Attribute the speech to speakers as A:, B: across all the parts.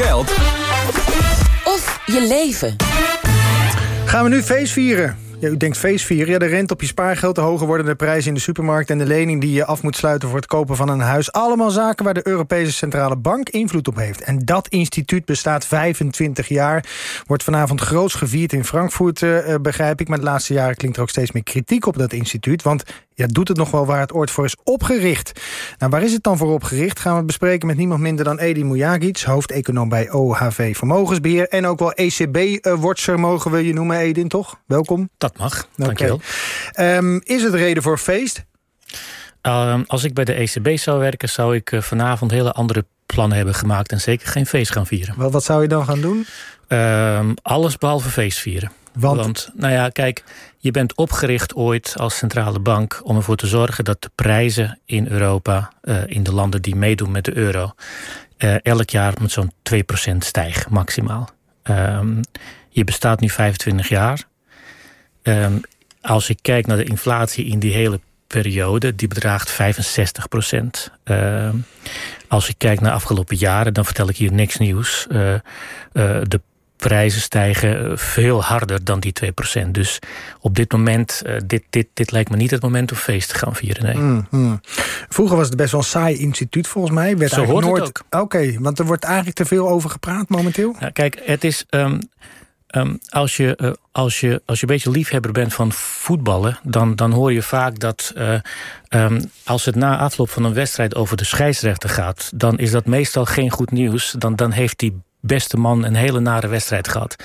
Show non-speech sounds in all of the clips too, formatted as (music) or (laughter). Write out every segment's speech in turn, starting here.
A: geld
B: of je leven.
C: Gaan we nu feest vieren? Ja, u denkt feestvieren. Ja, de rente op je spaargeld, de hoger wordende prijzen in de supermarkt... en de lening die je af moet sluiten voor het kopen van een huis. Allemaal zaken waar de Europese Centrale Bank invloed op heeft. En dat instituut bestaat 25 jaar. Wordt vanavond groots gevierd in Frankfurt, uh, begrijp ik. Maar de laatste jaren klinkt er ook steeds meer kritiek op dat instituut. Want ja, doet het nog wel waar het ooit voor is opgericht? Nou, waar is het dan voor opgericht? Gaan we bespreken met niemand minder dan Edi Mujagic... hoofdeconoom bij OHV Vermogensbeheer... en ook wel ECB-watcher mogen we je noemen, Edin, toch? Welkom.
D: Dat mag, dankjewel.
C: Um, is het reden voor feest?
D: Uh, als ik bij de ECB zou werken... zou ik uh, vanavond hele andere plannen hebben gemaakt... en zeker geen feest gaan vieren.
C: Wat, wat zou je dan gaan doen?
D: Uh, alles behalve feest vieren.
C: Want?
D: Nou ja, kijk, je bent opgericht ooit als centrale bank om ervoor te zorgen dat de prijzen in Europa, uh, in de landen die meedoen met de euro, uh, elk jaar met zo'n 2% stijgen, maximaal. Um, je bestaat nu 25 jaar. Um, als ik kijk naar de inflatie in die hele periode, die bedraagt 65 procent. Uh, als ik kijk naar de afgelopen jaren, dan vertel ik hier niks nieuws. Uh, uh, de prijzen stijgen veel harder dan die 2%. Dus op dit moment, uh, dit, dit, dit lijkt me niet het moment om feest te gaan vieren. Nee.
C: Mm, mm. Vroeger was het best wel een saai instituut volgens mij. Werd
D: Zo hoort
C: nooit...
D: het ook.
C: Oké, okay, want er wordt eigenlijk te veel over gepraat momenteel.
D: Kijk, het is... Um, Um, als, je, uh, als, je, als je een beetje liefhebber bent van voetballen... dan, dan hoor je vaak dat uh, um, als het na afloop van een wedstrijd... over de scheidsrechter gaat... dan is dat meestal geen goed nieuws. Dan, dan heeft die beste man een hele nare wedstrijd gehad.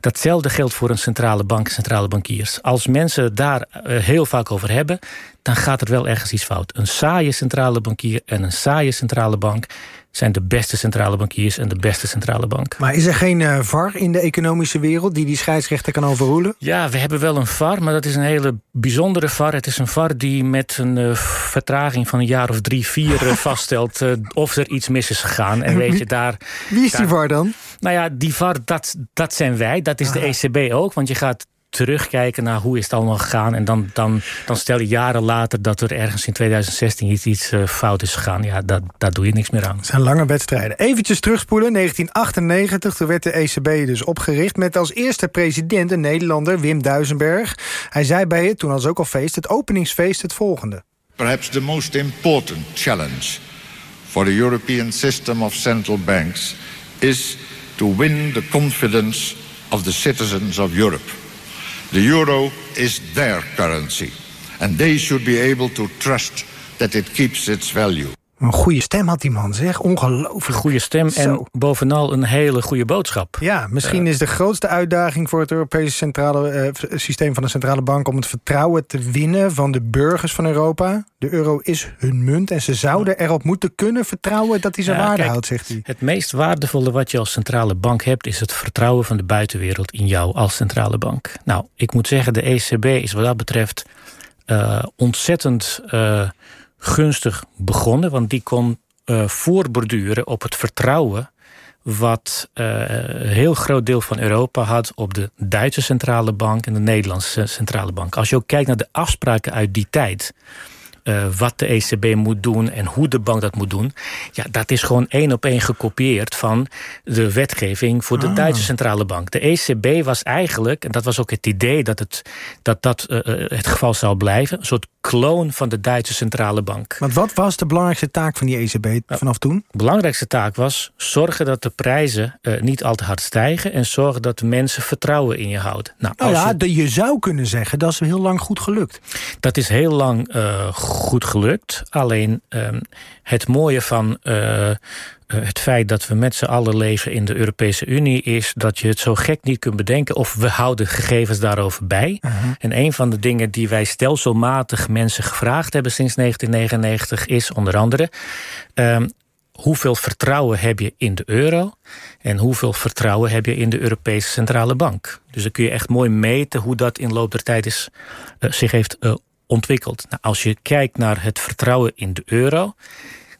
D: Datzelfde geldt voor een centrale bank, centrale bankiers. Als mensen daar uh, heel vaak over hebben... dan gaat er wel ergens iets fout. Een saaie centrale bankier en een saaie centrale bank zijn de beste centrale bankiers en de beste centrale bank.
C: Maar is er geen uh, VAR in de economische wereld die die scheidsrechter kan overroelen?
D: Ja, we hebben wel een VAR, maar dat is een hele bijzondere VAR. Het is een VAR die met een uh, vertraging van een jaar of drie, vier uh, (laughs) vaststelt of er iets mis is gegaan. En weet je, daar.
C: Wie is
D: daar,
C: die VAR dan?
D: Nou ja, die VAR, dat, dat zijn wij. Dat is de ECB ook, want je gaat terugkijken naar hoe is het allemaal gegaan. En dan, dan, dan stel je jaren later dat er ergens in 2016 iets, iets uh, fout is gegaan. Ja, dat, daar doe je niks meer aan.
C: Het zijn lange wedstrijden. Eventjes terugspoelen. 1998, toen werd de ECB dus opgericht... met als eerste president een Nederlander, Wim Duisenberg. Hij zei bij het, toen als ook al feest, het openingsfeest het volgende.
E: Perhaps the most important challenge for the European system of central banks... is to win the confidence of the citizens of Europe. The euro is their currency. And they should be able to trust that it keeps its value.
C: Een goede stem had die man, zeg. Ongelooflijk.
D: Goede stem Zo. en bovenal een hele goede boodschap.
C: Ja, misschien uh, is de grootste uitdaging voor het Europese centrale, uh, systeem van de centrale bank... om het vertrouwen te winnen van de burgers van Europa. De euro is hun munt en ze zouden erop moeten kunnen vertrouwen... dat hij zijn
D: ja,
C: waarde
D: kijk,
C: houdt, zegt hij.
D: Het meest waardevolle wat je als centrale bank hebt... is het vertrouwen van de buitenwereld in jou als centrale bank. Nou, ik moet zeggen, de ECB is wat dat betreft uh, ontzettend gunstig begonnen, want die kon uh, voorborduren op het vertrouwen wat uh, een heel groot deel van Europa had op de Duitse centrale bank en de Nederlandse centrale bank. Als je ook kijkt naar de afspraken uit die tijd. Uh, wat de ECB moet doen en hoe de bank dat moet doen. Ja, dat is gewoon één op één gekopieerd van de wetgeving voor de
C: Ah.
D: Duitse centrale bank. De ECB was eigenlijk, en dat was ook het idee dat het, dat, dat uh, het geval zou blijven, een soort kloon van de Duitse centrale bank.
C: Want wat was de belangrijkste taak van die ECB vanaf toen?
D: De belangrijkste taak was zorgen dat de prijzen uh, niet al te hard stijgen en zorgen dat de mensen vertrouwen in je houden.
C: Nou, nou ja, je... Zou kunnen zeggen dat is heel lang goed gelukt.
D: Dat is heel lang uh, goed gelukt. Alleen um, het mooie van uh, het feit dat we met z'n allen leven in de Europese Unie is dat je het zo gek niet kunt bedenken of we houden gegevens daarover bij.
C: Uh
D: -huh. En een van de dingen die wij stelselmatig mensen gevraagd hebben sinds 1999 is onder andere. Um, hoeveel vertrouwen heb je in de euro en hoeveel vertrouwen heb je in de Europese Centrale Bank. Dus dan kun je echt mooi meten hoe dat in loop der tijd is, uh, zich heeft uh, ontwikkeld. Nou, als je kijkt naar het vertrouwen in de euro,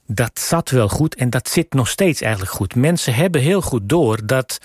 D: dat zat wel goed en dat zit nog steeds eigenlijk goed. Mensen hebben heel goed door dat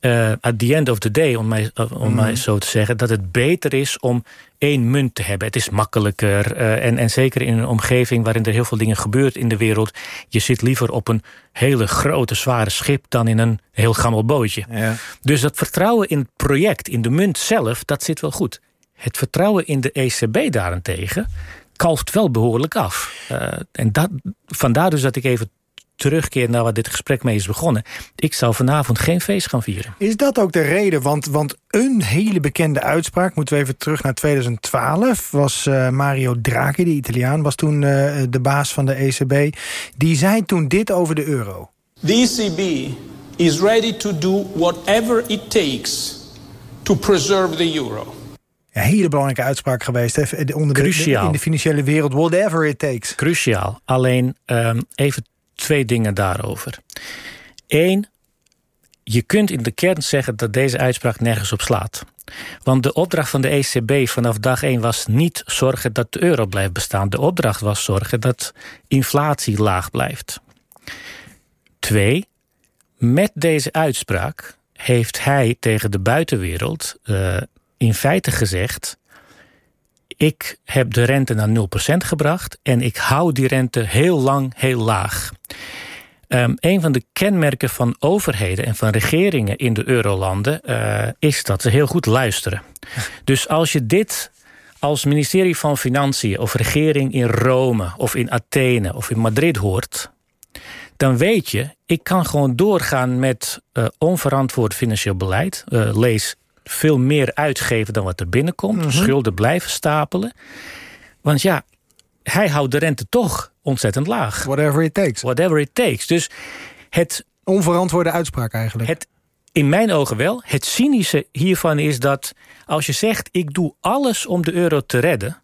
D: uh, at the end of the day, om mij, uh, om mij zo te zeggen, dat het beter is om één munt te hebben. Het is makkelijker. Uh, en, en zeker in een omgeving waarin er heel veel dingen gebeurt in de wereld. Je zit liever op een hele grote, zware schip dan in een heel gammel bootje. Ja. Dus dat vertrouwen in het project, in de munt zelf, dat zit wel goed. Het vertrouwen in de ECB daarentegen kalft wel behoorlijk af. Uh, en dat, vandaar dus dat ik even terugkeer naar waar dit gesprek mee is begonnen. Ik zou vanavond geen feest gaan vieren.
C: Is dat ook de reden? Want, want een hele bekende uitspraak, moeten we even terug naar 2012, was uh, Mario Draghi, de Italiaan, was toen uh, de baas van de ECB. Die zei toen dit over de euro.
A: The ECB is ready to do whatever it takes to preserve the euro.
C: Een hele belangrijke uitspraak geweest. Hè? Onder de,
D: Cruciaal.
C: in de financiële wereld, whatever it takes.
D: Cruciaal. Alleen um, even twee dingen daarover. Eén, je kunt in de kern zeggen dat deze uitspraak nergens op slaat. Want de opdracht van de ECB vanaf dag 1 was niet zorgen dat de euro blijft bestaan. De opdracht was zorgen dat inflatie laag blijft. Twee, met deze uitspraak heeft hij tegen de buitenwereld uh, in feite gezegd: ik heb de rente naar 0% gebracht en ik hou die rente heel lang heel laag. Um, een van de kenmerken van overheden en van regeringen in de eurolanden uh, is dat ze heel goed luisteren. Dus als je dit als ministerie van Financiën of regering in Rome of in Athene of in Madrid hoort, dan weet je, ik kan gewoon doorgaan met uh, onverantwoord financieel beleid. Uh, lees veel meer uitgeven dan wat er binnenkomt. Mm -hmm. Schulden blijven stapelen. Want ja, hij houdt de rente toch ontzettend laag.
C: Whatever it takes.
D: Whatever it takes. Dus het...
C: Onverantwoorde uitspraak eigenlijk.
D: Het, in mijn ogen wel. Het cynische hiervan is dat als je zegt... ik doe alles om de euro te redden...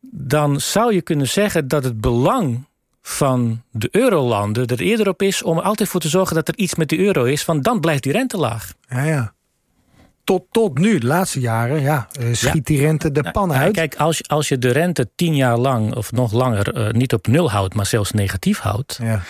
D: dan zou je kunnen zeggen dat het belang van de eurolanden er eerder op is... om er altijd voor te zorgen dat er iets met de euro is... want dan blijft die rente laag.
C: Ja, ja tot, tot nu, de laatste jaren, ja, schiet ja. die rente de pan uit.
D: Kijk, als, als je de rente tien jaar lang of nog langer uh, niet op nul houdt, maar zelfs negatief houdt. Ja.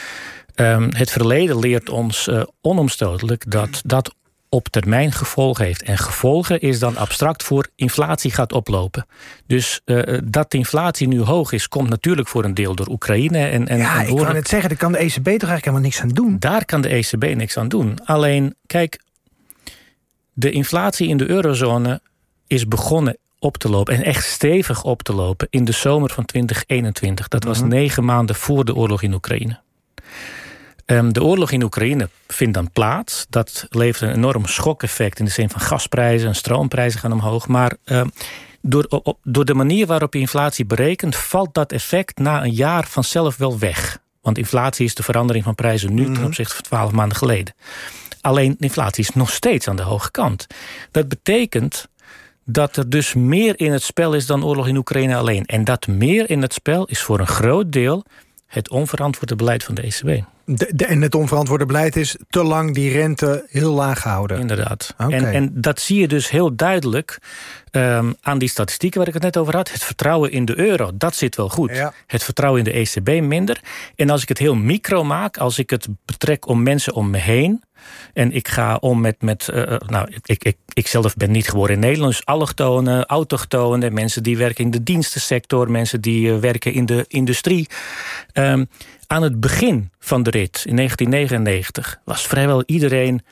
D: Um, het verleden leert ons uh, onomstotelijk dat dat op termijn gevolgen heeft. En gevolgen is dan abstract voor inflatie gaat oplopen. Dus uh, dat de inflatie nu hoog is, komt natuurlijk voor een deel door Oekraïne. En, en,
C: ja,
D: en
C: ik kan het zeggen, daar kan de ECB toch eigenlijk helemaal niks aan doen?
D: Daar kan de ECB niks aan doen. Alleen, kijk, de inflatie in de eurozone is begonnen op te lopen en echt stevig op te lopen in de zomer van 2021. Dat was mm -hmm. negen maanden voor de oorlog in Oekraïne. Um, de oorlog in Oekraïne vindt dan plaats. Dat levert een enorm schokeffect in de zin van gasprijzen en stroomprijzen gaan omhoog. Maar um, door, op, door de manier waarop je inflatie berekent, valt dat effect na een jaar vanzelf wel weg. Want inflatie is de verandering van prijzen nu mm -hmm. ten opzichte van twaalf maanden geleden. Alleen de inflatie is nog steeds aan de hoge kant. Dat betekent dat er dus meer in het spel is dan oorlog in Oekraïne alleen. En dat meer in het spel is voor een groot deel het onverantwoorde beleid van de ECB.
C: De, de, en het onverantwoorde beleid is te lang die rente heel laag houden.
D: Inderdaad. Okay. En, en dat zie je dus heel duidelijk um, aan die statistieken waar ik het net over had. Het vertrouwen in de euro, dat zit wel goed. Ja. Het vertrouwen in de ECB minder. En als ik het heel micro maak, als ik het betrek om mensen om me heen... En ik ga om met, met uh, nou, ik, ik, ik zelf ben niet geboren in Nederland, dus allochtonen, autochtonen, mensen die werken in de dienstensector, mensen die uh, werken in de industrie. Um, aan het begin van de rit, in 1999, was vrijwel iedereen,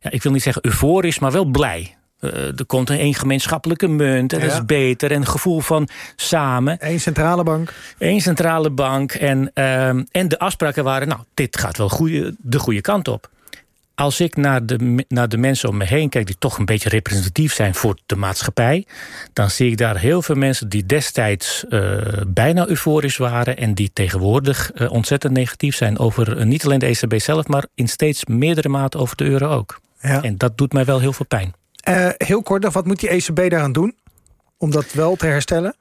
D: ja, ik wil niet zeggen euforisch, maar wel blij. Uh, er komt een één gemeenschappelijke munt en ja. dat is beter. En een gevoel van samen.
C: Eén centrale bank.
D: Eén centrale bank. En, uh, en de afspraken waren, nou, dit gaat wel goeie, de goede kant op als ik naar de, naar de mensen om me heen kijk... die toch een beetje representatief zijn voor de maatschappij... dan zie ik daar heel veel mensen die destijds uh, bijna euforisch waren... en die tegenwoordig uh, ontzettend negatief zijn over uh, niet alleen de ECB zelf... maar in steeds meerdere mate over de euro ook. Ja. En dat doet mij wel heel veel pijn.
C: heel kort, wat moet die ECB daaraan doen? Om dat wel te herstellen?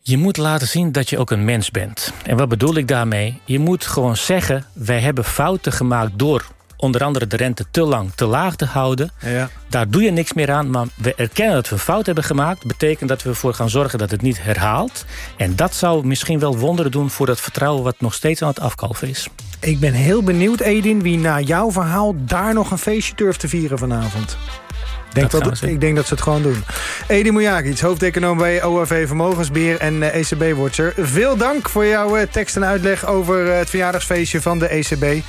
D: Je moet laten zien dat je ook een mens bent. En wat bedoel ik daarmee? Je moet gewoon zeggen... wij hebben fouten gemaakt door onder andere de rente te lang te laag te houden.
C: Ja.
D: Daar doe je niks meer aan, maar we erkennen dat we een fout hebben gemaakt. betekent dat we ervoor gaan zorgen dat het niet herhaalt. En dat zou misschien wel wonderen doen voor dat vertrouwen... wat nog steeds aan het afkalven is.
C: Ik ben heel benieuwd, Edin, wie na jouw verhaal... daar nog een feestje durft te vieren vanavond. Denk
D: Dat
C: ik denk dat ze het gewoon doen. Edin Mujagic, hoofdeconoom bij OAV Vermogensbeheer en eh, ECB-watcher. Veel dank voor jouw eh, tekst en uitleg over eh, het verjaardagsfeestje van de ECB.